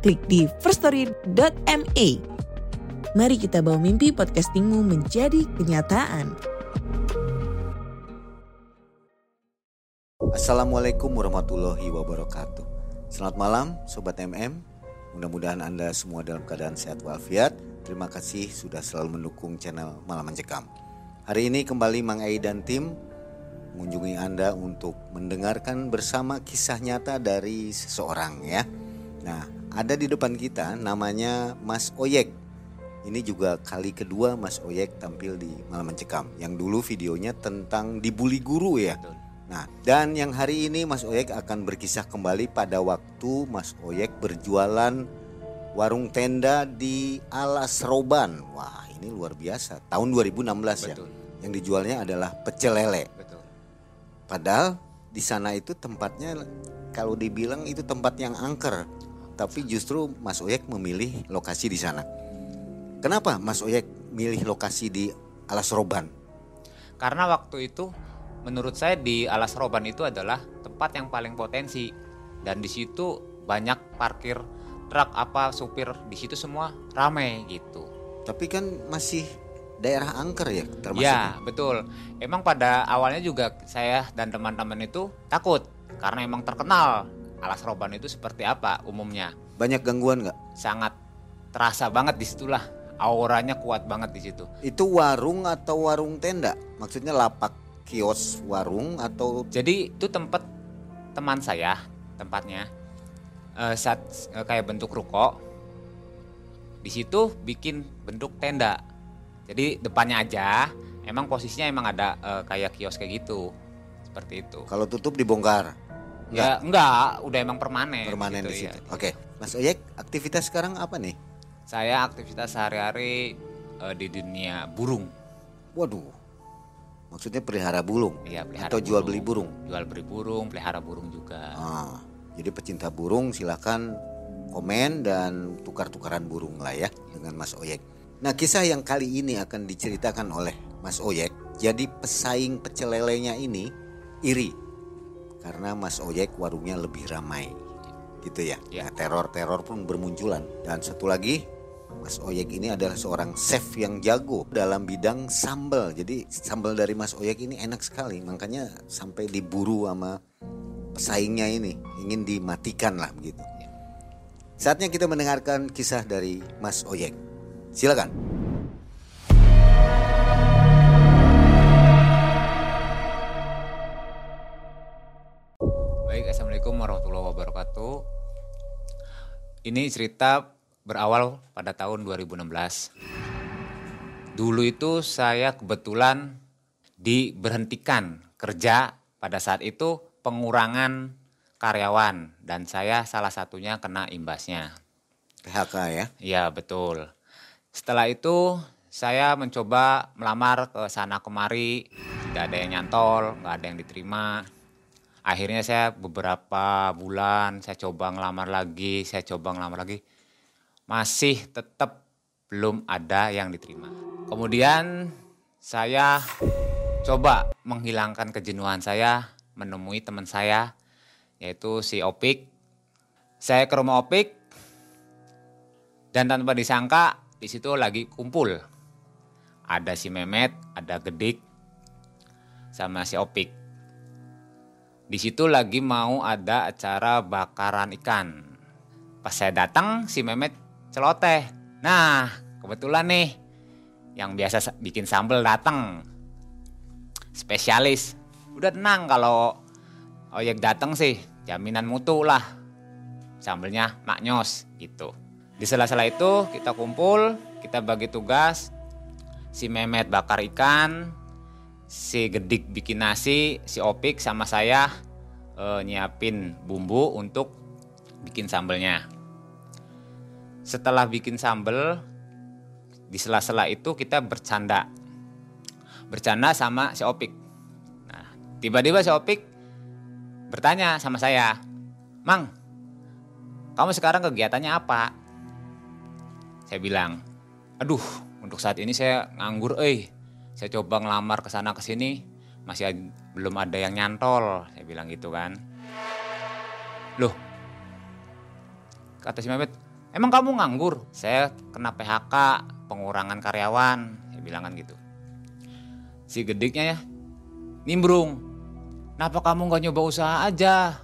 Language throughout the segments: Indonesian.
klik di firststory.me. Mari kita bawa mimpi podcastingmu menjadi kenyataan. Assalamualaikum warahmatullahi wabarakatuh. Selamat malam Sobat MM. Mudah-mudahan Anda semua dalam keadaan sehat walafiat. Terima kasih sudah selalu mendukung channel Malam Mencekam. Hari ini kembali Mang Ai dan tim mengunjungi Anda untuk mendengarkan bersama kisah nyata dari seseorang ya. Nah, ada di depan kita namanya Mas Oyek. Ini juga kali kedua Mas Oyek tampil di Malam Mencekam. Yang dulu videonya tentang dibully guru ya. Nah, dan yang hari ini Mas Oyek akan berkisah kembali pada waktu Mas Oyek berjualan warung tenda di Alas Roban. Wah, ini luar biasa. Tahun 2016 ya. Betul. Yang dijualnya adalah pecel lele. Betul. Padahal di sana itu tempatnya kalau dibilang itu tempat yang angker. Tapi justru Mas Oyek memilih lokasi di sana. Kenapa Mas Oyek milih lokasi di Alas Roban? Karena waktu itu menurut saya di Alas Roban itu adalah tempat yang paling potensi dan di situ banyak parkir truk apa supir di situ semua ramai gitu. Tapi kan masih daerah angker ya termasuk. Ya betul. Emang pada awalnya juga saya dan teman-teman itu takut karena emang terkenal Alas Roban itu seperti apa umumnya. Banyak gangguan nggak? Sangat terasa banget di situlah auranya kuat banget di situ. Itu warung atau warung tenda? Maksudnya lapak kios warung atau Jadi itu tempat teman saya tempatnya eh, saat eh, kayak bentuk ruko. Di situ bikin bentuk tenda. Jadi depannya aja, emang posisinya emang ada eh, kayak kios kayak gitu, seperti itu. kalau tutup dibongkar? Ya enggak, udah emang permanen. Permanen di gitu, situ. ya. Oke, Mas Oyek, aktivitas sekarang apa nih? Saya aktivitas sehari-hari eh, di dunia burung. Waduh. Maksudnya pelihara burung Iya, pelihara atau jual beli burung? Jual beli burung, pelihara burung juga. Ah, jadi pecinta burung silakan komen dan tukar-tukaran burung lah ya dengan Mas Oyek. Nah kisah yang kali ini akan diceritakan oleh Mas Oyek. Jadi pesaing pecel lelenya ini iri karena Mas Oyek warungnya lebih ramai, gitu ya. Ya. Nah, teror-teror pun bermunculan. Dan satu lagi Mas Oyek ini adalah seorang chef yang jago dalam bidang sambal. Jadi sambal dari Mas Oyek ini enak sekali, makanya sampai diburu sama pesaingnya ini ingin dimatikan lah begitu. Saatnya kita mendengarkan kisah dari Mas Oyek. Silakan. Ini cerita berawal pada tahun 2016. Dulu itu saya kebetulan diberhentikan kerja pada saat itu pengurangan karyawan dan saya salah satunya kena imbasnya. PHK ya. Iya betul. Setelah itu saya mencoba melamar ke sana kemari, tidak ada yang nyantol, nggak ada yang diterima. Akhirnya saya beberapa bulan saya coba ngelamar lagi, saya coba ngelamar lagi, masih tetap belum ada yang diterima. Kemudian saya coba menghilangkan kejenuhan saya, menemui teman saya, yaitu si Opik. Saya ke rumah Opik, dan tanpa disangka di situ lagi kumpul. Ada si Memet, ada Gedik, sama si Opik. Di situ lagi mau ada acara bakaran ikan. Pas saya datang si Memet celoteh. Nah, kebetulan nih yang biasa sa- bikin sambal datang. Spesialis. Udah tenang kalau Oyek datang sih, jaminan mutu lah. Sambelnya maknyos gitu. Di sela-sela itu kita kumpul, kita bagi tugas. Si Memet bakar ikan, si Gedik bikin nasi, si Opik sama saya eh, nyiapin bumbu untuk bikin sambelnya. setelah bikin sambel di sela-sela itu kita bercanda. Bercanda sama si Opik. Nah tiba-tiba si Opik bertanya sama saya Mang kamu sekarang kegiatannya apa? Saya bilang aduh untuk saat ini saya nganggur eh saya coba ngelamar ke sana ke sini masih ad- belum ada yang nyantol saya bilang gitu kan. Loh kata si Mehmet emang kamu nganggur? Saya kena PHK pengurangan karyawan saya bilang kan gitu. Si gediknya ya nimbrung kenapa kamu nggak nyoba usaha aja?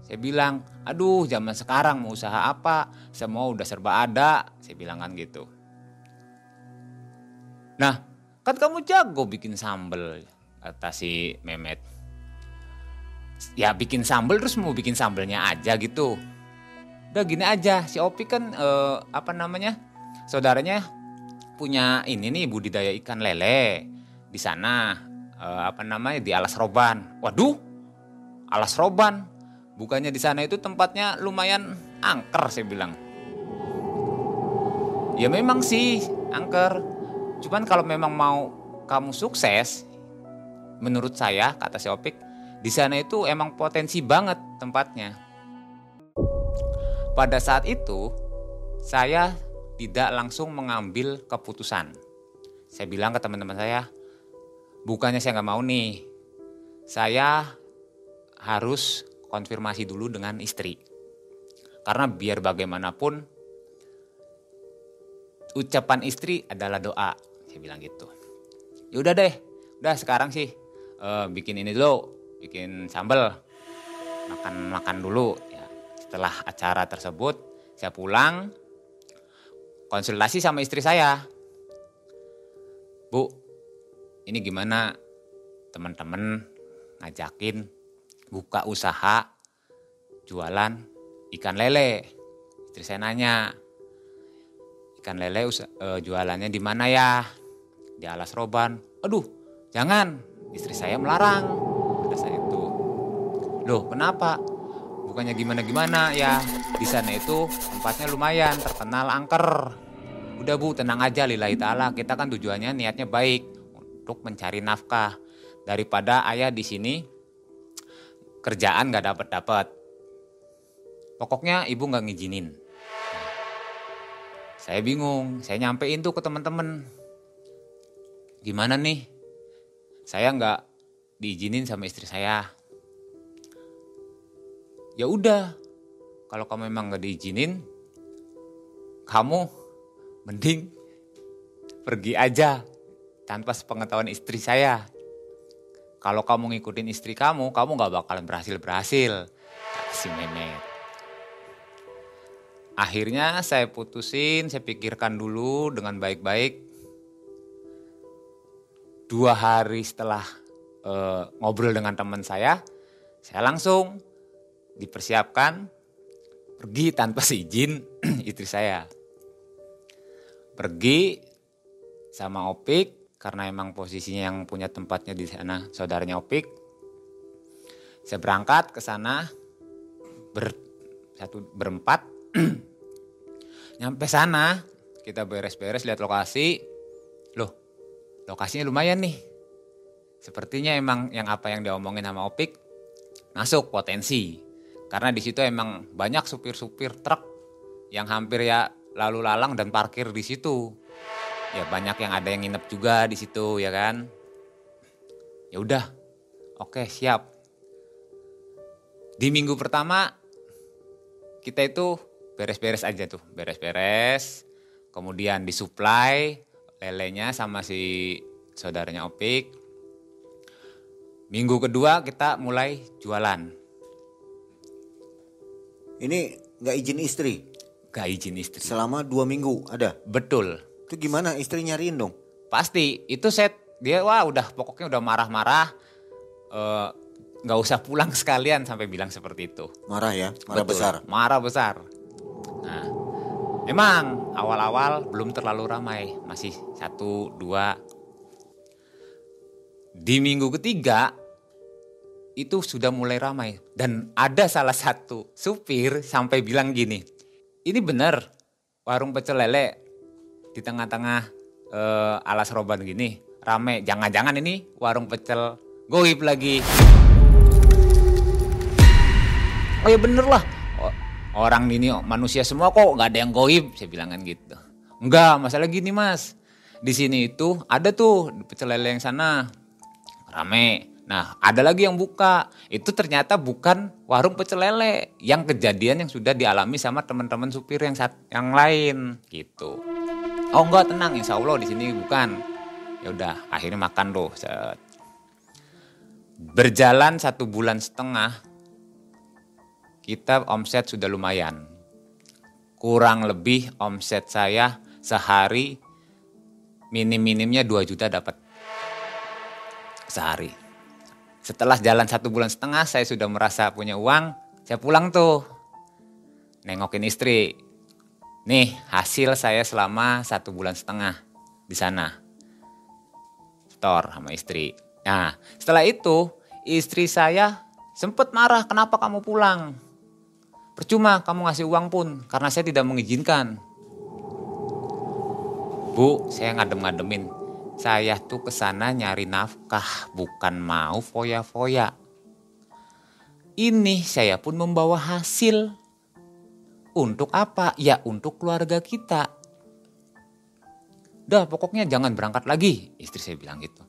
Saya bilang aduh zaman sekarang mau usaha apa? Semua udah serba ada saya bilang kan gitu. Nah kan kamu jago bikin sambel kata si Mehmet ya bikin sambel terus mau bikin sambelnya aja gitu. Udah gini aja si Opi kan eh, apa namanya saudaranya punya ini nih budidaya ikan lele. Di sana eh, apa namanya di alas roban. Waduh alas roban. Bukannya di sana itu tempatnya lumayan angker saya bilang. Ya memang sih angker cuman kalau memang mau kamu sukses menurut saya kata si Opik di sana itu emang potensi banget tempatnya. Pada saat itu saya tidak langsung mengambil keputusan. Saya bilang ke teman-teman saya bukannya saya nggak mau nih saya harus konfirmasi dulu dengan istri. Karena biar bagaimanapun ucapan istri adalah doa saya bilang gitu. Ya udah deh udah sekarang sih. Eh, bikin ini dulu bikin sambal. Makan makan dulu ya. Setelah acara tersebut saya pulang konsultasi sama istri saya. Bu ini gimana? Teman-teman ngajakin buka usaha jualan ikan lele. Istri saya nanya ikan lele eh, jualannya di mana ya di alas roban. Aduh jangan istri saya melarang pada saat itu. Loh kenapa? Bukannya gimana gimana ya? Di sana itu tempatnya lumayan terkenal angker. Udah bu tenang aja lillahi taala. Kita kan tujuannya niatnya baik untuk mencari nafkah. Daripada ayah di sini kerjaan nggak dapat dapat pokoknya ibu nggak ngizinin. Saya bingung, saya nyampein tuh ke teman-teman. Gimana nih? Saya nggak diizinin sama istri saya. Ya udah, kalau kamu memang nggak diizinin, kamu mending pergi aja tanpa sepengetahuan istri saya. Kalau kamu ngikutin istri kamu, kamu nggak bakalan berhasil-berhasil. Kata si Mehmet. Akhirnya saya putusin, saya pikirkan dulu dengan baik-baik. Dua hari setelah eh, ngobrol dengan teman saya, saya langsung dipersiapkan pergi tanpa seizin istri saya. Pergi sama Opik karena emang posisinya yang punya tempatnya di sana saudaranya Opik. Saya berangkat ke sana ber satu berempat Nyampe sana, kita beres-beres lihat lokasi. Lokasinya lumayan nih. Sepertinya emang yang apa yang diomongin sama Opik masuk potensi. Karena di situ emang banyak supir-supir truk yang hampir ya lalu lalang dan parkir di situ. Ya banyak yang ada yang nginep juga di situ ya kan. Ya udah. Oke, siap. Di minggu pertama kita itu beres-beres aja tuh, beres-beres. Kemudian disuplai lelenya sama si saudaranya Opik. Minggu kedua kita mulai jualan. Ini nggak izin istri Gak izin istri. selama dua minggu ada. Betul. Itu gimana istri nyariin dong? Pasti itu set dia wah udah pokoknya udah marah-marah. Eh, nggak usah pulang sekalian sampai bilang seperti itu. Marah ya, marah Betul, besar. Marah besar. Nah, emang awal-awal belum terlalu ramai, masih satu dua. Di minggu ketiga itu sudah mulai ramai dan ada salah satu supir sampai bilang gini, ini benar warung pecel lele di tengah-tengah eh, alas roban gini rame. Jangan-jangan ini warung pecel goib lagi. Oh ya bener lah. Orang ini manusia semua kok nggak ada yang goib. Saya bilang kan gitu. Enggak, masalah gini mas. Di sini itu ada tuh pecel lele yang sana rame. Nah, ada lagi yang buka. Itu ternyata bukan warung pecel lele yang kejadian yang sudah dialami sama teman-teman supir yang sat- yang lain gitu. Oh enggak tenang, insya Allah di sini bukan. Ya udah, akhirnya makan set. Berjalan satu bulan setengah, kita omset sudah lumayan. Kurang lebih omset saya sehari minim-minimnya 2 juta dapat sehari. Setelah jalan satu bulan setengah, saya sudah merasa punya uang. Saya pulang tuh, nengokin istri. Nih hasil saya selama satu bulan setengah di sana. Store sama istri. Nah setelah itu istri saya sempat marah kenapa kamu pulang. Percuma kamu ngasih uang pun karena saya tidak mengizinkan. Bu, saya ngadem-ngademin. Saya tuh ke sana nyari nafkah, bukan mau foya-foya. Ini saya pun membawa hasil. Untuk apa? Ya untuk keluarga kita. Udah pokoknya jangan berangkat lagi, istri saya bilang gitu.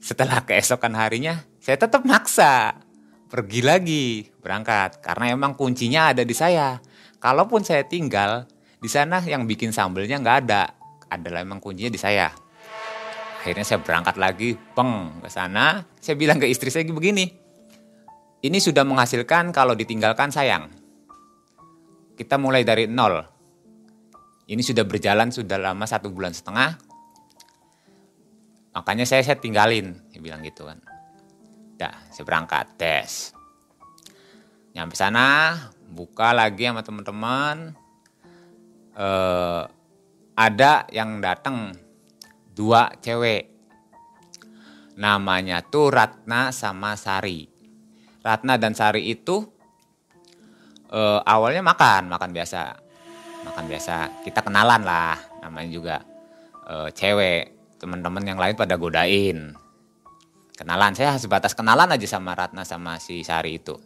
Setelah keesokan harinya, saya tetap maksa. Pergi lagi, berangkat. Karena emang kuncinya ada di saya. Kalaupun saya tinggal, di sana yang bikin sambelnya nggak ada. Adalah emang kuncinya di saya. Akhirnya saya berangkat lagi, peng ke sana. Saya bilang ke istri saya begini, ini sudah menghasilkan kalau ditinggalkan sayang. Kita mulai dari nol. Ini sudah berjalan sudah lama satu bulan setengah. Makanya saya saya tinggalin, saya bilang gitu kan. Dah, saya berangkat tes. Nyampe sana, buka lagi sama teman-teman. Eh, ada yang datang dua cewek. Namanya tuh Ratna sama Sari. Ratna dan Sari itu eh, awalnya makan, makan biasa. Makan biasa. Kita kenalan lah, namanya juga eh, cewek. Teman-teman yang lain pada godain. Kenalan, saya sebatas kenalan aja sama Ratna sama si Sari itu.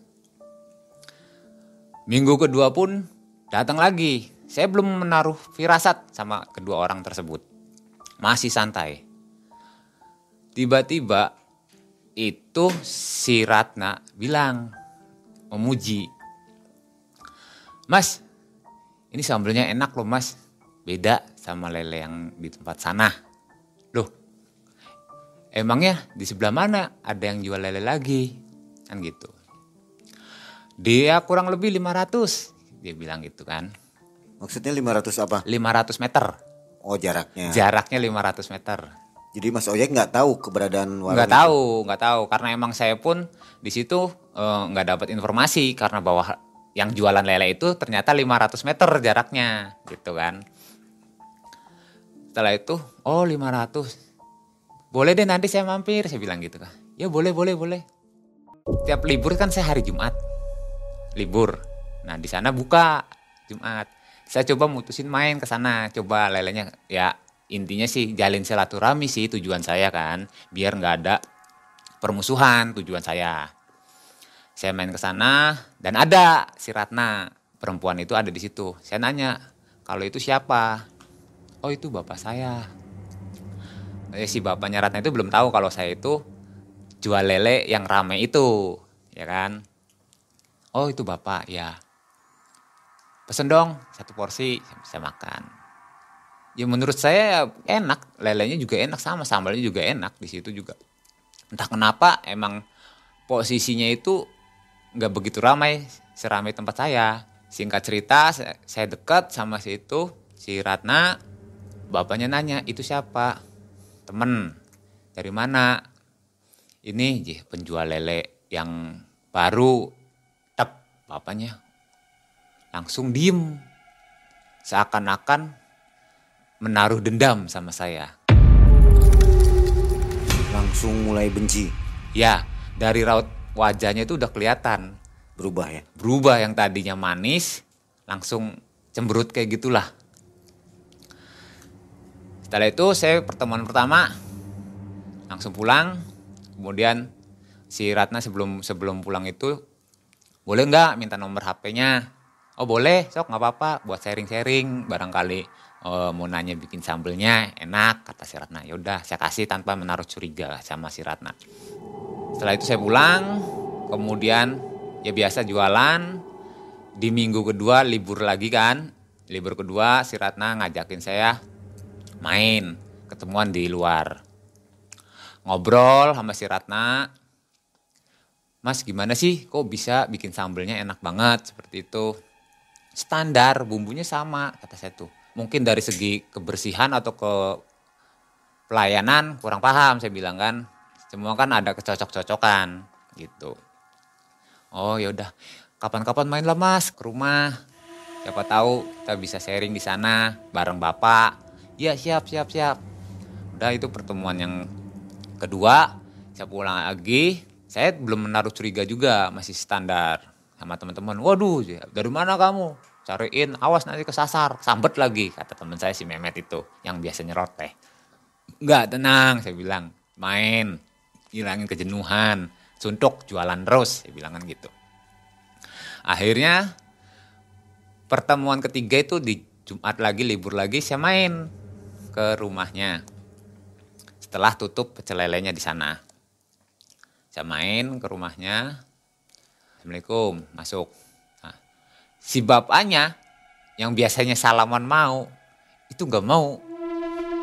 Minggu kedua pun datang lagi. Saya belum menaruh firasat sama kedua orang tersebut. Masih santai. Tiba-tiba itu si Ratna bilang memuji. Mas, ini sambelnya enak loh mas. Beda sama lele yang di tempat sana. Emangnya di sebelah mana ada yang jual lele lagi? Kan gitu. Dia kurang lebih 500. Dia bilang gitu kan. Maksudnya 500 apa? 500 meter. Oh jaraknya. Jaraknya 500 meter. Jadi Mas Ojek nggak tahu keberadaan warung Nggak tahu, nggak tahu. Karena emang saya pun di situ eh, nggak dapat informasi karena bahwa yang jualan lele itu ternyata 500 meter jaraknya, gitu kan. Setelah itu, oh 500. Boleh deh nanti saya mampir, saya bilang gitu kan. Ya boleh, boleh, boleh. Tiap libur kan saya hari Jumat. Libur. Nah, di sana buka Jumat. Saya coba mutusin main ke sana, coba lelenya ya intinya sih jalin silaturahmi sih tujuan saya kan, biar nggak ada permusuhan tujuan saya. Saya main ke sana dan ada si Ratna, perempuan itu ada di situ. Saya nanya, kalau itu siapa? Oh itu bapak saya. Eh, si bapaknya Ratna itu belum tahu kalau saya itu jual lele yang rame itu, ya kan? Oh itu bapak, ya. Pesen dong satu porsi, saya makan. Ya menurut saya enak, lelenya juga enak sama sambalnya juga enak di situ juga. Entah kenapa emang posisinya itu nggak begitu ramai seramai tempat saya. Singkat cerita, saya- dekat sama si itu, si Ratna. Bapaknya nanya, itu siapa? Temen. Dari mana? Ini Jih, penjual lele yang baru. Tep, bapaknya langsung diem. Seakan-akan menaruh dendam sama saya. Langsung mulai benci, Ya, dari raut wajahnya itu udah kelihatan. berubah ya. Berubah yang tadinya manis, langsung cemberut kayak gitulah. Setelah itu saya pertemuan pertama langsung pulang. Kemudian si Ratna sebelum sebelum pulang itu boleh nggak minta nomor HP-nya? Oh boleh, sok nggak apa-apa buat sharing-sharing barangkali oh, mau nanya bikin sambelnya enak kata si Ratna. Ya udah saya kasih tanpa menaruh curiga sama si Ratna. Setelah itu saya pulang, kemudian ya biasa jualan. Di minggu kedua libur lagi kan, libur kedua si Ratna ngajakin saya main, ketemuan di luar. Ngobrol sama si Ratna, Mas gimana sih kok bisa bikin sambelnya enak banget seperti itu. Standar bumbunya sama kata saya tuh. Mungkin dari segi kebersihan atau ke pelayanan kurang paham saya bilang kan. Semua kan ada kecocok-cocokan gitu. Oh ya udah kapan-kapan main lah mas ke rumah. Siapa tahu kita bisa sharing di sana bareng bapak. Iya siap siap siap. Udah itu pertemuan yang kedua. Saya pulang lagi saya belum menaruh curiga juga, masih standar sama teman-teman. Waduh, dari mana kamu? Cariin, awas nanti kesasar, sambet lagi, kata teman saya si Memet itu, yang biasa nyerot. Enggak, tenang, saya bilang, main, hilangin kejenuhan, suntuk, jualan terus, saya bilang kan gitu. Akhirnya, pertemuan ketiga itu di Jumat lagi, libur lagi, saya main ke rumahnya. Setelah tutup pecelelenya di sana. Saya main ke rumahnya. Assalamualaikum masuk. Nah, si bapaknya yang biasanya salaman mau itu nggak mau.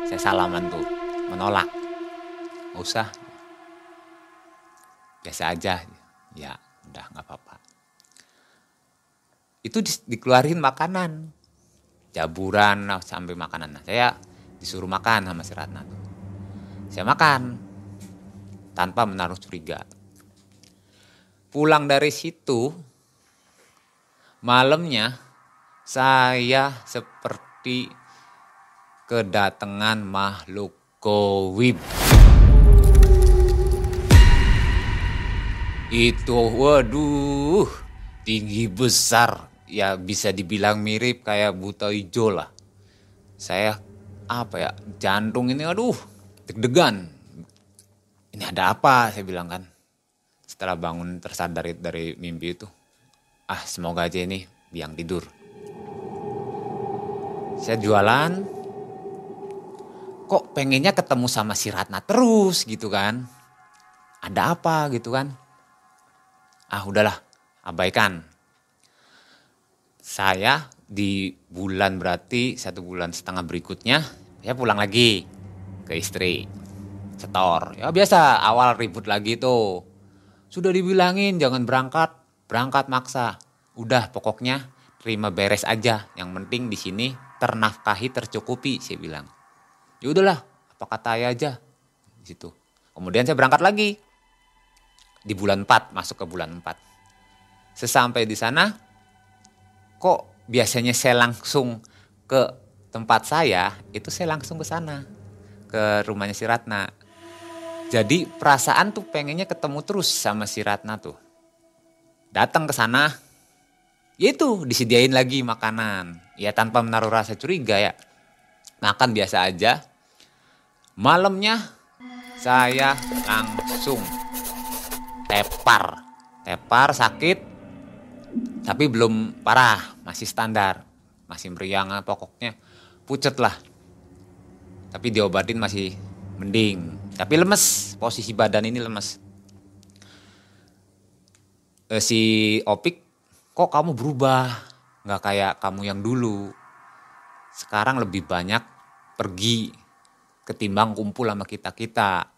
Saya salaman tuh menolak. Nggak usah. Biasa aja. Ya udah nggak apa-apa. Itu di, dikeluarin makanan. Jaburan sampai makanan. Nah, saya disuruh makan sama si Ratna tuh saya makan tanpa menaruh curiga. Pulang dari situ, malamnya saya seperti kedatangan makhluk goib. Itu waduh tinggi besar ya bisa dibilang mirip kayak buta hijau lah. Saya apa ya? Jantung ini aduh deg-degan. Ini ada apa? Saya bilang kan. Setelah bangun tersadar dari mimpi itu. Ah semoga aja ini biang tidur. Saya jualan. Kok pengennya ketemu sama si Ratna terus gitu kan? Ada apa gitu kan? Ah udahlah abaikan. Saya di bulan berarti satu bulan setengah berikutnya saya pulang lagi ke istri setor. Ya biasa awal ribut lagi tuh. Sudah dibilangin jangan berangkat, berangkat maksa. Udah pokoknya terima beres aja. Yang penting di sini ternafkahi tercukupi saya bilang. Ya udahlah, apa kata ayah aja di situ. Kemudian saya berangkat lagi di bulan 4, masuk ke bulan 4. Sesampai di sana kok biasanya saya langsung ke tempat saya, itu saya langsung ke sana ke rumahnya si Ratna. Jadi perasaan tuh pengennya ketemu terus sama si Ratna tuh. Datang ke sana, ya itu disediain lagi makanan. Ya tanpa menaruh rasa curiga ya. Makan biasa aja. Malamnya saya langsung tepar. Tepar sakit, tapi belum parah, masih standar. Masih meriang pokoknya pucet lah. Tapi diobatin masih mending. Tapi lemes posisi badan ini lemes. E, si Opik kok kamu berubah? Nggak kayak kamu yang dulu. Sekarang lebih banyak pergi ketimbang kumpul sama kita kita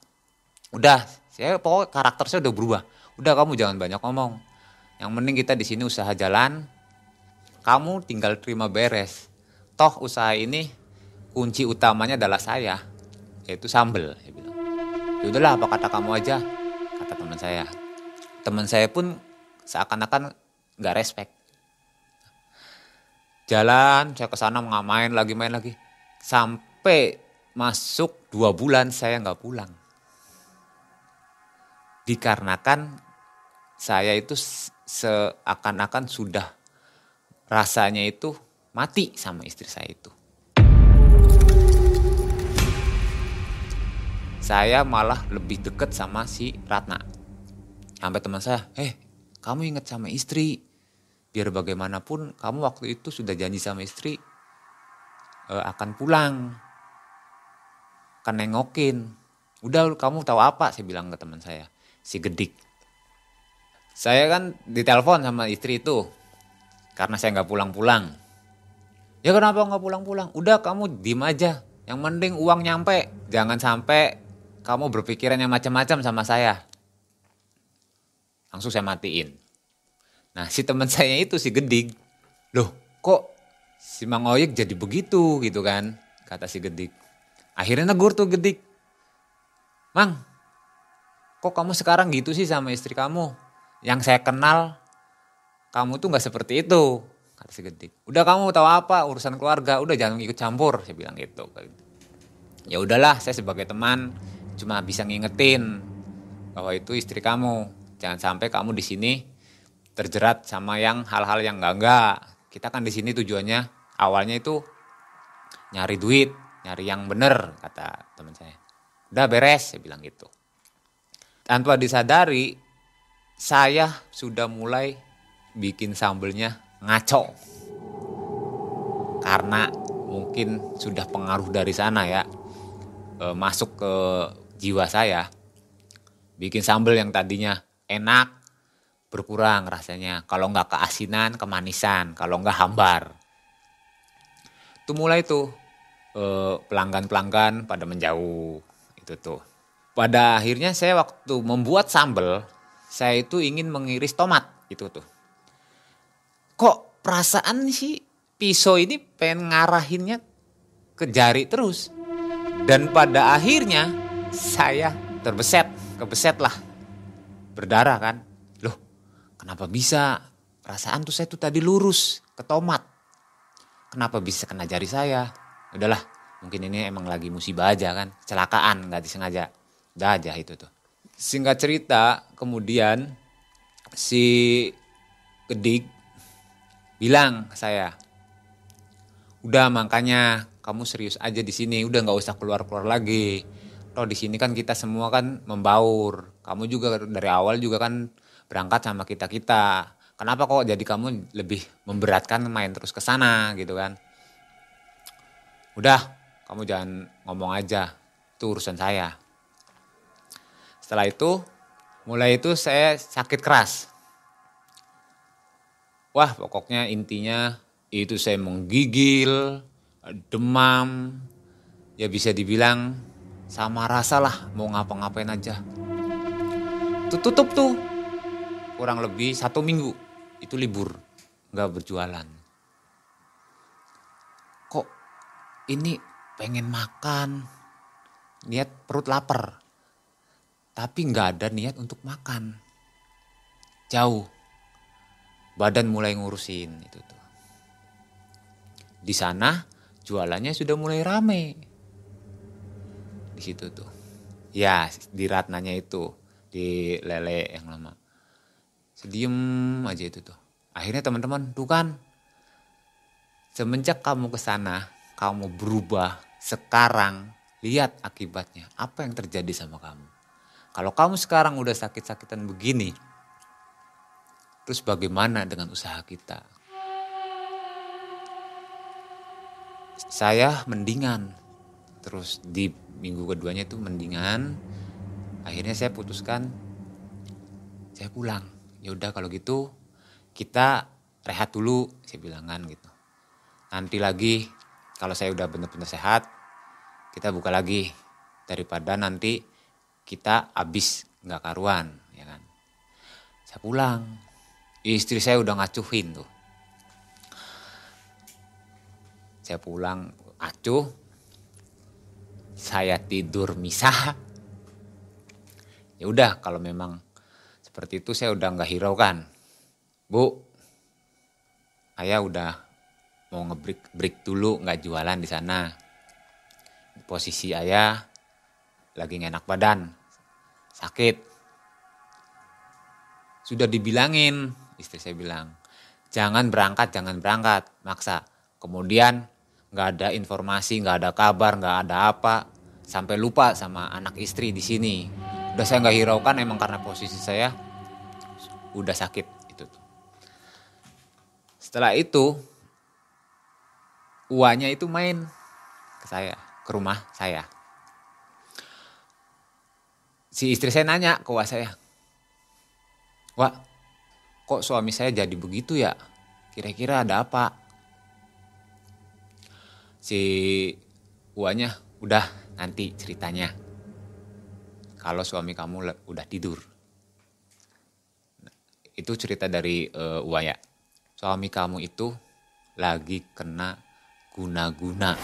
udah saya pokoknya karakter saya udah berubah. Udah kamu jangan banyak ngomong. Yang penting kita di sini usaha jalan. Kamu tinggal terima beres toh usaha ini kunci utamanya adalah saya yaitu sambel ya udahlah apa kata kamu aja kata teman saya. Teman saya pun seakan-akan nggak respect. Jalan saya ke sana ngamain lagi main lagi. Sampai masuk dua bulan saya nggak pulang. Dikarenakan saya itu seakan-akan sudah rasanya itu mati sama istri saya itu. Saya malah lebih deket sama si Ratna. Sampai teman saya, eh kamu inget sama istri. Biar bagaimanapun kamu waktu itu sudah janji sama istri uh, akan pulang. Akan nengokin. Udah kamu tahu apa? Saya bilang ke teman saya. Si Gedik. Saya kan ditelepon sama istri itu. Karena saya nggak pulang-pulang. Ya kenapa nggak pulang-pulang? Udah kamu diem aja. Yang mending uang nyampe. Jangan sampai kamu berpikiran yang macam-macam sama saya. Langsung saya matiin. Nah si teman saya itu si Gedik. Loh kok si Mang Oyek jadi begitu gitu kan. Kata si Gedik. Akhirnya negur tuh Gedik. Mang, kok kamu sekarang gitu sih sama istri kamu? Yang saya kenal, kamu tuh gak seperti itu. Kata si Gedik. Udah kamu tahu apa urusan keluarga, udah jangan ikut campur. Saya bilang gitu. Ya udahlah, saya sebagai teman cuma bisa ngingetin bahwa itu istri kamu. Jangan sampai kamu di sini terjerat sama yang hal-hal yang enggak-enggak. Kita kan di sini tujuannya awalnya itu nyari duit, nyari yang bener kata teman saya. Udah beres, saya bilang gitu. Tanpa disadari, saya sudah mulai bikin sambelnya ngaco. Karena mungkin sudah pengaruh dari sana ya, e, masuk ke jiwa saya. Bikin sambel yang tadinya enak, berkurang rasanya. Kalau nggak keasinan, kemanisan. Kalau nggak hambar. Itu mulai tuh eh, pelanggan-pelanggan pada menjauh. Itu tuh. Pada akhirnya saya waktu membuat sambal, saya itu ingin mengiris tomat. Itu tuh. Kok perasaan sih pisau ini pengen ngarahinnya ke jari terus. Dan pada akhirnya saya terbeset, kebeset lah. Berdarah kan Kenapa bisa? Perasaan tuh saya tuh tadi lurus ke tomat. Kenapa bisa kena jari saya? Udahlah, mungkin ini emang lagi musibah aja kan. Kecelakaan, nggak disengaja. Udah aja itu tuh. Singkat cerita, kemudian si Gedik bilang ke saya, udah makanya kamu serius aja di sini, udah nggak usah keluar-keluar lagi. Toh di sini kan kita semua kan membaur. Kamu juga dari awal juga kan berangkat sama kita kita kenapa kok jadi kamu lebih memberatkan main terus ke sana? Gitu kan. Udah kamu jangan ngomong aja. Itu urusan saya. Setelah itu mulai itu saya sakit keras wah pokoknya intinya itu saya menggigil demam ya bisa dibilang sama rasa lah mau ngapa-ngapain aja. Tutup tuh kurang lebih satu minggu itu libur nggak berjualan. Kok ini pengen makan niat perut lapar tapi nggak ada niat untuk makan. Jauh badan mulai ngurusin itu tuh di sana jualannya sudah mulai rame di situ tuh ya di Ratnanya itu di lele yang lama Sediem aja itu tuh. Akhirnya teman-teman, tuh kan. Semenjak kamu ke sana, kamu berubah. Sekarang lihat akibatnya. Apa yang terjadi sama kamu? Kalau kamu sekarang udah sakit-sakitan begini, terus bagaimana dengan usaha kita? Saya mendingan. Terus di minggu keduanya itu mendingan. Akhirnya saya putuskan saya pulang ya udah kalau gitu kita rehat dulu saya bilang kan gitu nanti lagi kalau saya udah benar-benar sehat kita buka lagi daripada nanti kita habis nggak karuan ya kan saya pulang istri saya udah ngacuhin tuh saya pulang acuh saya tidur misah ya udah kalau memang seperti itu saya udah nggak hiraukan. Bu, ayah udah mau ngebreak break dulu nggak jualan di sana. Posisi ayah lagi enak badan, sakit. Sudah dibilangin, istri saya bilang, jangan berangkat, jangan berangkat, maksa. Kemudian nggak ada informasi, nggak ada kabar, nggak ada apa, sampai lupa sama anak istri di sini. Udah saya nggak hiraukan emang karena posisi saya udah sakit itu. Setelah itu uanya itu main ke saya, ke rumah saya. Si istri saya nanya ke Wak saya, Wak, kok suami saya jadi begitu ya? Kira-kira ada apa? Si uanya udah nanti ceritanya. Kalau suami kamu udah tidur. Nah, itu cerita dari uh. Suami kamu itu lagi kena guna-guna.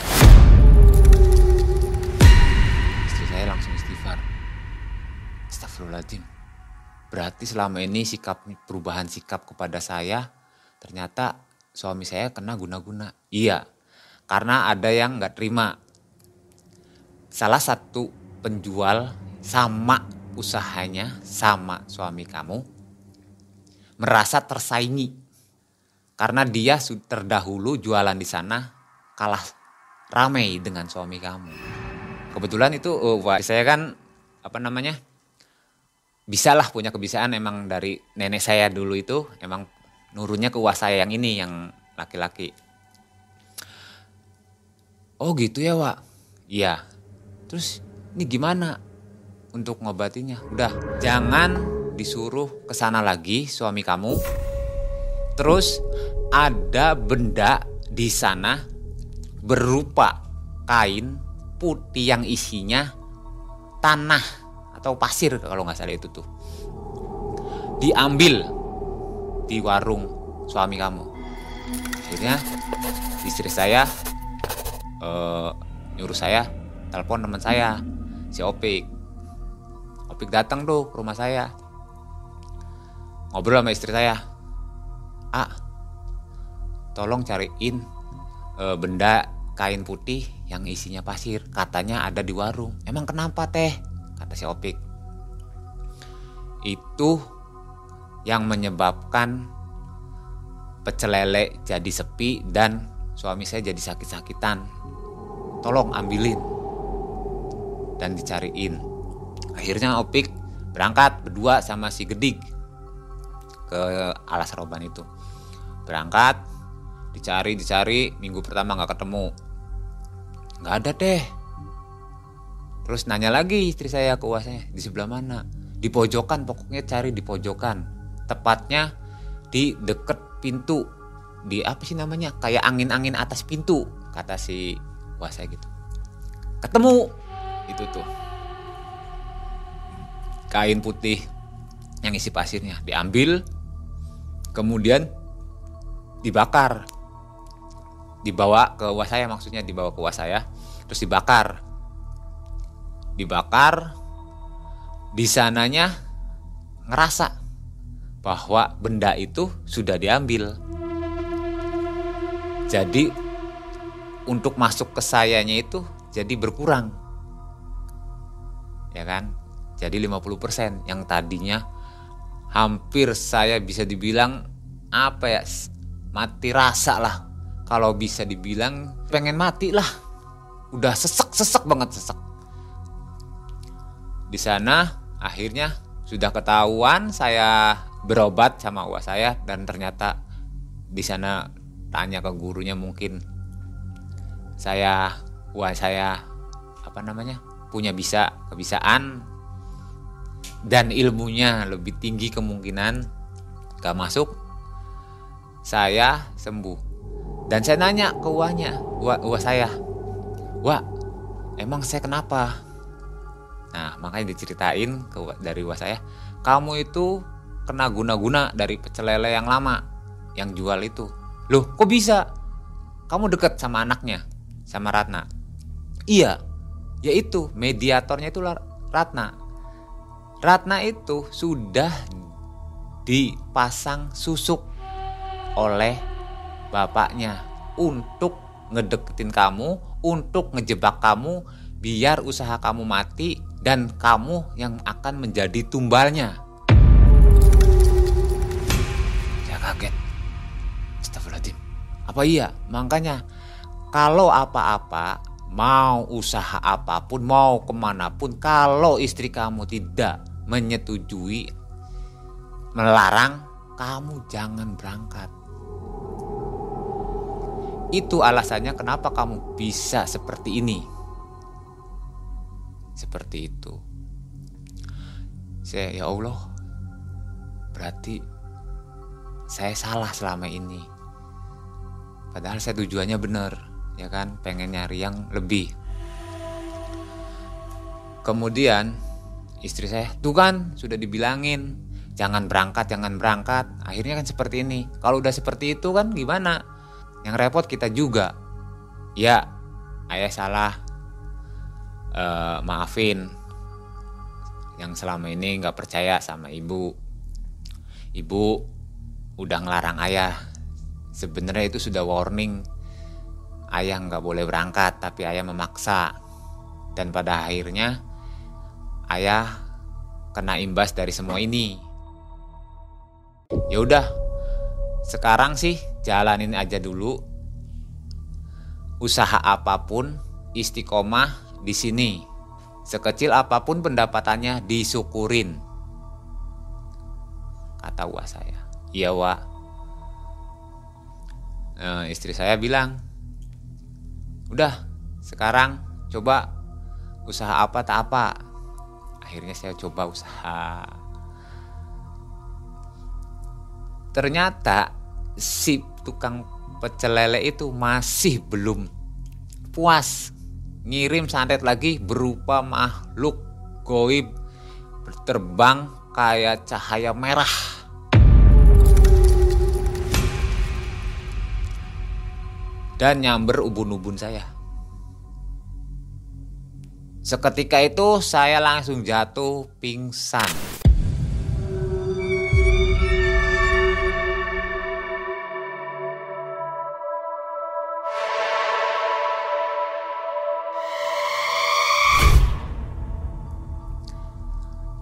Istri saya langsung istighfar. Astagfirullahaladzim Berarti selama ini sikap perubahan sikap kepada saya ternyata suami saya kena guna-guna. Iya, karena ada yang nggak terima. Salah satu penjual sama usahanya sama suami kamu merasa tersaingi karena dia terdahulu jualan di sana kalah ramai dengan suami kamu. Kebetulan itu uh, saya kan apa namanya bisalah punya kebiasaan emang dari nenek saya dulu itu emang nurunnya ke uas saya yang ini yang laki-laki. Oh gitu ya Wak? Iya. Terus ini gimana untuk ngobatinya? Udah jangan disuruh ke sana lagi suami kamu. Terus ada benda di sana berupa kain putih yang isinya tanah atau pasir kalau nggak salah itu tuh. Diambil di warung suami kamu. Akhirnya istri saya uh, nyuruh saya telepon teman saya si Opik. Opik datang tuh ke rumah saya. Ngobrol sama istri saya. Ah tolong cariin uh, benda kain putih yang isinya pasir. Katanya ada di warung. Emang kenapa teh kata si Opik. Itu yang menyebabkan pecel lele jadi sepi dan suami saya jadi sakit-sakitan. Tolong ambilin dan dicariin. Akhirnya Opik berangkat berdua sama si Gedik ke alas roban itu. Berangkat, dicari dicari minggu pertama nggak ketemu nggak ada deh Terus nanya lagi istri saya ke uasnya di sebelah mana? Di pojokan pokoknya cari di pojokan. Tepatnya di deket pintu. Di apa sih namanya? Kayak angin-angin atas pintu kata si uas saya gitu. Ketemu itu tuh. Kain putih yang isi pasirnya diambil kemudian dibakar dibawa ke uas saya maksudnya dibawa ke uas saya terus dibakar dibakar, di sananya ngerasa bahwa benda itu sudah diambil. Jadi untuk masuk ke sayanya itu jadi berkurang. Ya kan? Jadi 50% yang tadinya hampir saya bisa dibilang apa ya mati rasa lah kalau bisa dibilang pengen mati lah udah sesek sesek banget sesek di sana akhirnya sudah ketahuan saya berobat sama uas saya dan ternyata di sana tanya ke gurunya mungkin saya uas saya apa namanya punya bisa kebisaan dan ilmunya lebih tinggi kemungkinan gak masuk saya sembuh. Dan saya nanya ke uahnya uah, saya wah emang saya kenapa Nah, makanya diceritain ke dari was saya, kamu itu kena guna-guna dari pecel lele yang lama yang jual itu. Loh, kok bisa? Kamu deket sama anaknya, sama Ratna. Iya, yaitu mediatornya itu Ratna. Ratna itu sudah dipasang susuk oleh bapaknya untuk ngedeketin kamu, untuk ngejebak kamu, biar usaha kamu mati dan kamu yang akan menjadi tumbalnya. Saya kaget. Astagfirullahaladzim. Apa iya? Makanya kalau apa-apa mau usaha apa pun, mau ke mana pun, kalau istri kamu tidak menyetujui, melarang, kamu jangan berangkat. Itu alasannya kenapa kamu bisa seperti ini. Seperti itu. Saya, ya Allah, berarti saya salah selama ini. Padahal saya tujuannya benar ya kan? Pengen nyari yang lebih. Kemudian istri saya tuh kan sudah dibilangin jangan berangkat jangan berangkat. Akhirnya kan seperti ini. Kalau udah seperti itu kan gimana? Yang repot kita juga. Ya ayah salah uh, maafin. Yang selama ini nggak percaya sama ibu. Ibu udah ngelarang ayah. Sebenarnya itu sudah warning. Ayah nggak boleh berangkat tapi ayah memaksa. Dan pada akhirnya ayah kena imbas dari semua ini. Ya udah sekarang sih jalanin aja dulu. Usaha apa pun istiqomah di sini. Sekecil apa pun pendapatannya disyukurin. Kata wa saya. Iya wa eh, istri saya bilang udah sekarang coba usaha apa tak apa. Akhirnya saya coba usaha. Ternyata si tukang pecel lele itu masih belum puas ngirim santet lagi berupa makhluk goib terbang kayak cahaya merah dan nyamber ubun-ubun saya. Seketika itu saya langsung jatuh pingsan.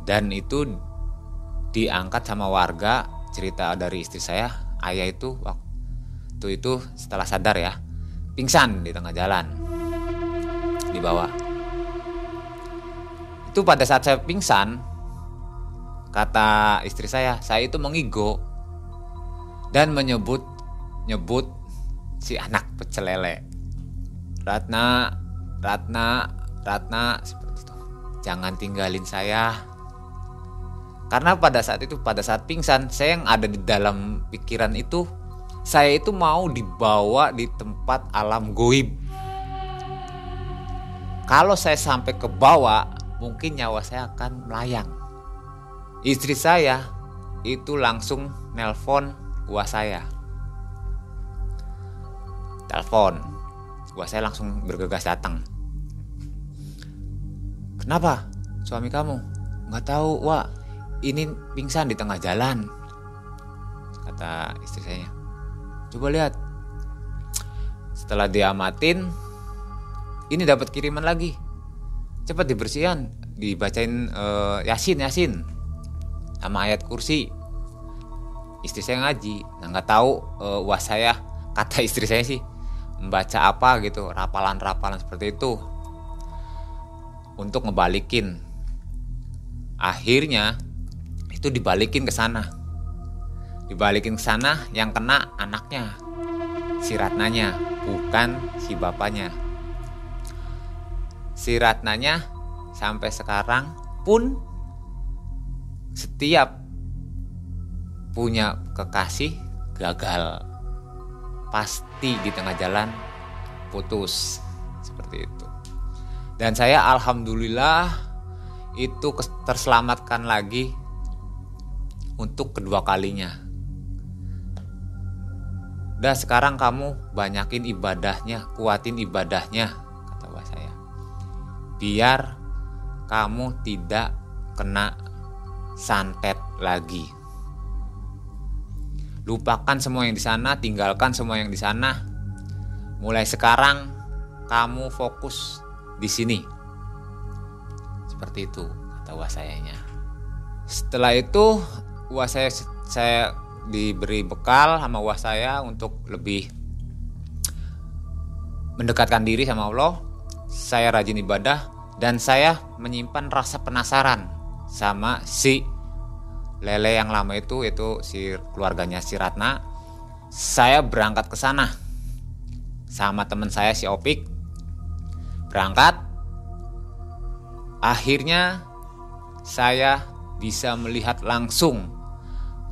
Dan itu diangkat sama warga cerita dari istri saya ayah itu waktu itu setelah sadar ya pingsan di tengah jalan di bawah. Itu pada saat saya pingsan, kata istri saya, saya itu mengigo dan menyebut nyebut si anak pecel lele. Ratna, Ratna, Ratna seperti itu. Jangan tinggalin saya. Karena pada saat itu, pada saat pingsan, saya yang ada di dalam pikiran itu saya itu mau dibawa di tempat alam goib. Kalau saya sampai ke bawah, mungkin nyawa saya akan melayang. Istri saya itu langsung nelpon gua saya. Telepon. Gua saya langsung bergegas datang. Kenapa? Suami kamu? Nggak tahu, Wah. Ini pingsan di tengah jalan. Kata istri saya. Coba lihat. Setelah diamatin, ini dapat kiriman lagi. Cepat dibersihan, dibacain uh, Yasin Yasin sama ayat kursi. Istri saya ngaji, nah nggak tahu uh, wah saya kata istri saya sih membaca apa gitu, rapalan-rapalan seperti itu untuk ngebalikin. Akhirnya itu dibalikin ke sana. Dibalikin ke sana yang kena anaknya si Ratnanya bukan si bapaknya. Si Ratnanya sampai sekarang pun setiap punya kekasih gagal. Pasti di tengah jalan putus seperti itu. Dan saya alhamdulillah itu terselamatkan lagi untuk kedua kalinya Udah sekarang kamu banyakin ibadahnya, kuatin ibadahnya, kata bapak saya. Biar kamu tidak kena santet lagi. Lupakan semua yang di sana, tinggalkan semua yang di sana. Mulai sekarang kamu fokus di sini. Seperti itu kata wasayanya. Setelah itu wasaya saya diberi bekal sama wah saya untuk lebih mendekatkan diri sama Allah, saya rajin ibadah dan saya menyimpan rasa penasaran sama si lele yang lama itu itu si keluarganya si Ratna. Saya berangkat ke sana sama teman saya si Opik. Berangkat. Akhirnya saya bisa melihat langsung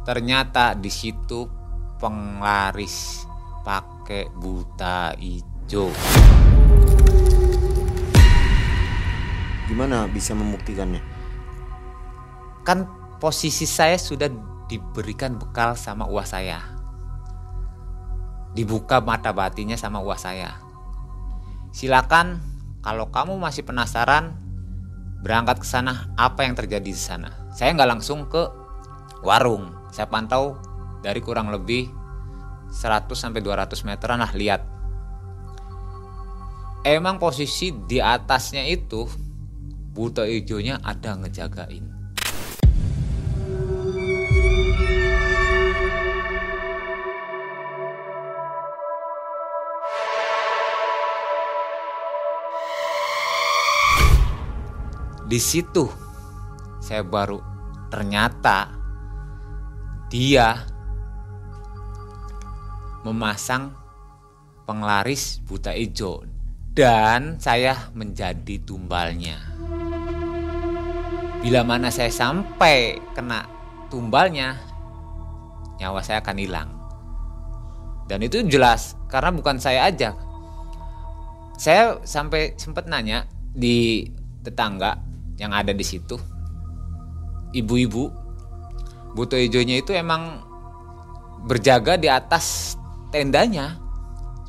ternyata di situ penglaris pakai buta hijau. Gimana bisa membuktikannya? Kan posisi saya sudah diberikan bekal sama uang saya. Dibuka mata batinnya sama uang saya. Silakan kalau kamu masih penasaran berangkat ke sana apa yang terjadi di sana. Saya nggak langsung ke warung. Saya pantau dari kurang lebih 100 sampai 200 meteran lah lihat. Emang posisi di atasnya itu buta hijaunya ada ngejagain. Di situ saya baru ternyata dia memasang penglaris buta hijau dan saya menjadi tumbalnya. Bila mana saya sampai kena tumbalnya, nyawa saya akan hilang. Dan itu jelas karena bukan saya aja. Saya sampai sempat nanya di tetangga yang ada di situ. Ibu-ibu buto hijaunya itu emang berjaga di atas tendanya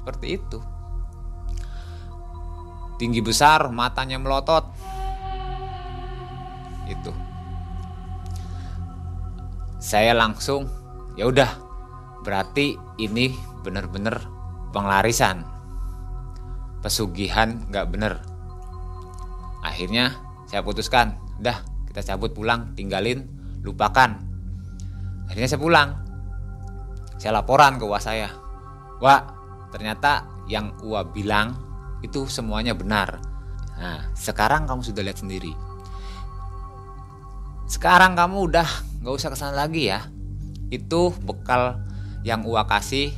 seperti itu. Tinggi besar, matanya melotot. Itu. Saya langsung ya udah berarti ini bener-bener penglarisan pesugihan nggak bener akhirnya saya putuskan udah kita cabut pulang tinggalin lupakan akhirnya saya pulang. Saya laporan ke Wak saya. Wak ternyata yang Wak bilang itu semuanya benar. Nah sekarang kamu sudah lihat sendiri. Sekarang kamu udah nggak usah ke sana lagi ya. Itu bekal yang Uwa kasih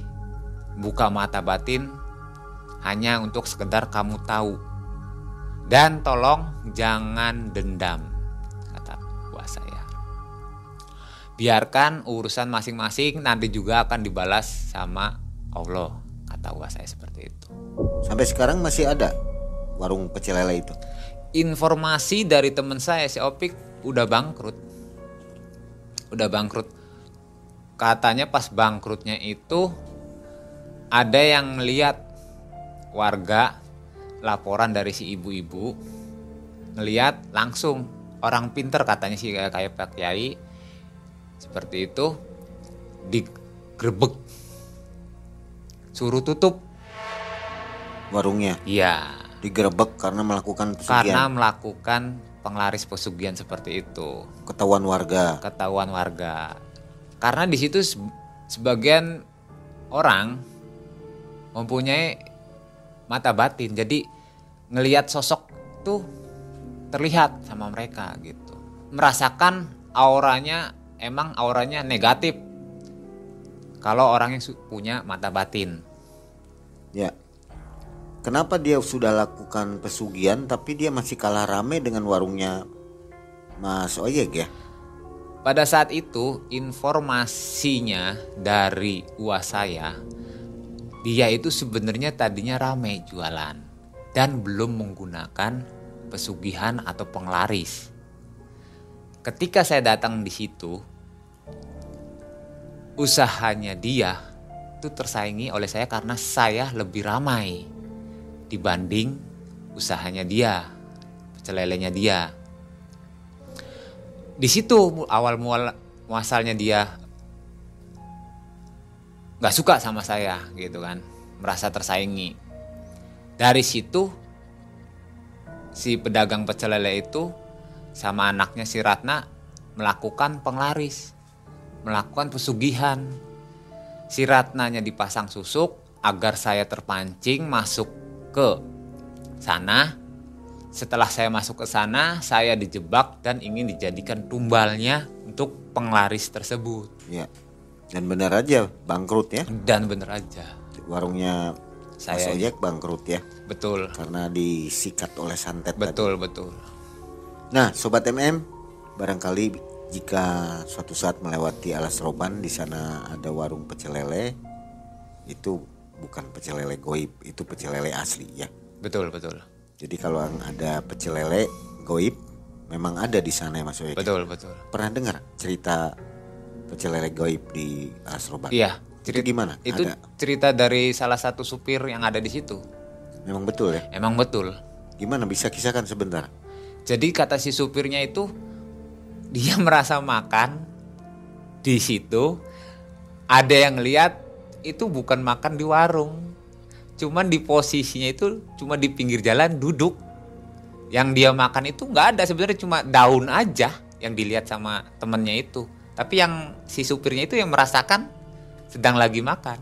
buka mata batin hanya untuk sekedar kamu tahu. Dan tolong jangan dendam, Biarkan urusan masing-masing nanti juga akan dibalas sama Allah, kata Uwa saya seperti itu. Sampai sekarang masih ada warung pecel lele itu. Informasi dari teman saya si Opik udah bangkrut. Udah bangkrut katanya pas bangkrutnya itu ada yang melihat warga laporan dari si ibu-ibu ngelihat langsung orang pinter katanya sih kayak kayak Pak Kiai seperti itu digrebek. Suruh tutup. Warungnya? Iya. Digerebek karena melakukan pesugihan? Karena melakukan penglaris pesugihan seperti itu. Ketahuan warga? Ketahuan warga. Karena di situ sebagian orang mempunyai mata batin. Jadi ngelihat sosok tuh terlihat sama mereka gitu. Merasakan auranya emang auranya negatif. Kalau orang yang punya mata batin. Ya. Kenapa dia sudah lakukan pesugihan tapi dia masih kalah rame dengan warungnya Mas Oyek ya? Pada saat itu informasinya dari uas saya dia itu sebenarnya tadinya ramai jualan dan belum menggunakan pesugihan atau penglaris. Ketika saya datang di situ, usahanya dia itu tersaingi oleh saya karena saya lebih ramai dibanding usahanya dia, pecelelenya dia. Di situ awal mual muasalnya dia nggak suka sama saya gitu kan. Merasa tersaingi. Dari situ si pedagang pecel lele itu sama anaknya si Ratna melakukan penglaris melakukan pesugihan si Ratnanya dipasang susuk agar saya terpancing masuk ke sana. Setelah saya masuk ke sana, saya dijebak dan ingin dijadikan tumbalnya untuk penglaris tersebut. Ya. Dan benar aja bangkrut ya. Dan bener aja, Warungnya Mas Saya- Ojek bangkrut ya. betul, Karena disikat oleh santet tadi. betul, betul. Nah, sobat MM, barangkali jika suatu saat melewati Alas Roban di sana ada warung pecel lele, itu bukan pecel lele goib, itu pecel lele asli ya. Betul, betul. Jadi kalau ada pecel lele goib, memang ada di sana ya Mas Ojek. Betul, betul. Pernah dengar cerita pecel lele goib di Alas Roban? Iya, Itu ceri- gimana? Itu Ada. cerita dari salah satu supir yang ada di situ. Memang betul ya. Emang betul. Gimana bisa kisahkan sebentar? Jadi kata si supirnya itu dia merasa makan di situ ada yang lihat itu bukan makan di warung. Cuman di posisinya itu cuma di pinggir jalan duduk. Yang dia makan itu nggak ada sebenarnya cuma daun aja yang dilihat sama temennya itu. Tapi yang si supirnya itu yang merasakan sedang lagi makan.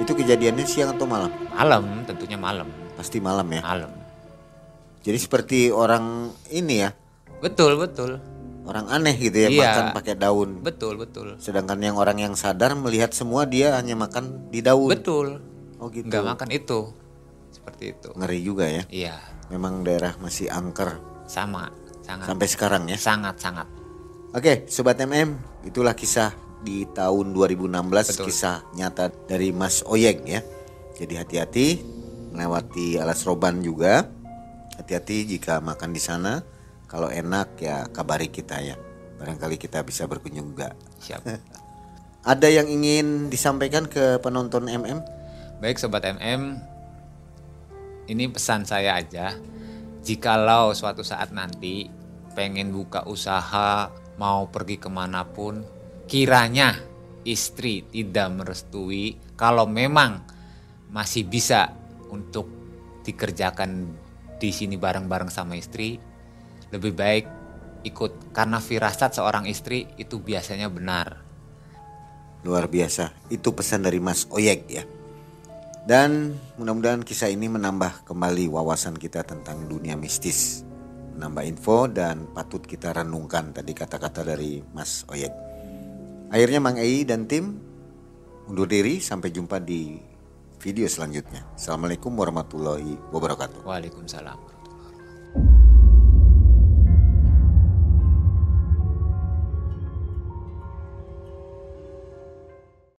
Itu kejadiannya siang atau malam? Malam, tentunya malam. Pasti malam ya. Malam. Jadi seperti orang ini ya, Betul, betul. orang aneh gitu ya Iya. makan pakai daun. Betul, betul. Sedangkan yang orang yang sadar melihat semua dia hanya makan di daun. Betul. Oh gitu. nggak makan itu seperti itu Ngeri juga ya. iya Memang daerah masih angker sama sangat sampai sekarang ya. sangat sangat Oke, sobat MM, itulah kisah di tahun 2016 Betul. kisah nyata dari Mas Oyeng ya. Jadi hati-hati melewati alas roban juga. Hati-hati jika makan di sana. Kalau enak ya kabari kita ya. Barangkali kita bisa berkunjung juga. siap Ada yang ingin disampaikan ke penonton MM? baik sobat MM ini pesan saya aja jikalau suatu saat nanti pengen buka usaha mau pergi ke mana pun kiranya istri tidak merestui kalau memang masih bisa untuk dikerjakan di sini bareng-bareng sama istri lebih baik ikut karena firasat seorang istri itu biasanya benar Luar biasa. Itu pesan dari Mas Oyek ya. Dan mudah-mudahan kisah ini menambah kembali wawasan kita tentang dunia mistis. Menambah info dan patut kita renungkan tadi kata-kata dari Mas Oyek. Akhirnya Mang Ei dan tim undur diri sampai jumpa di video selanjutnya. Assalamualaikum warahmatullahi wabarakatuh. Waalaikumsalam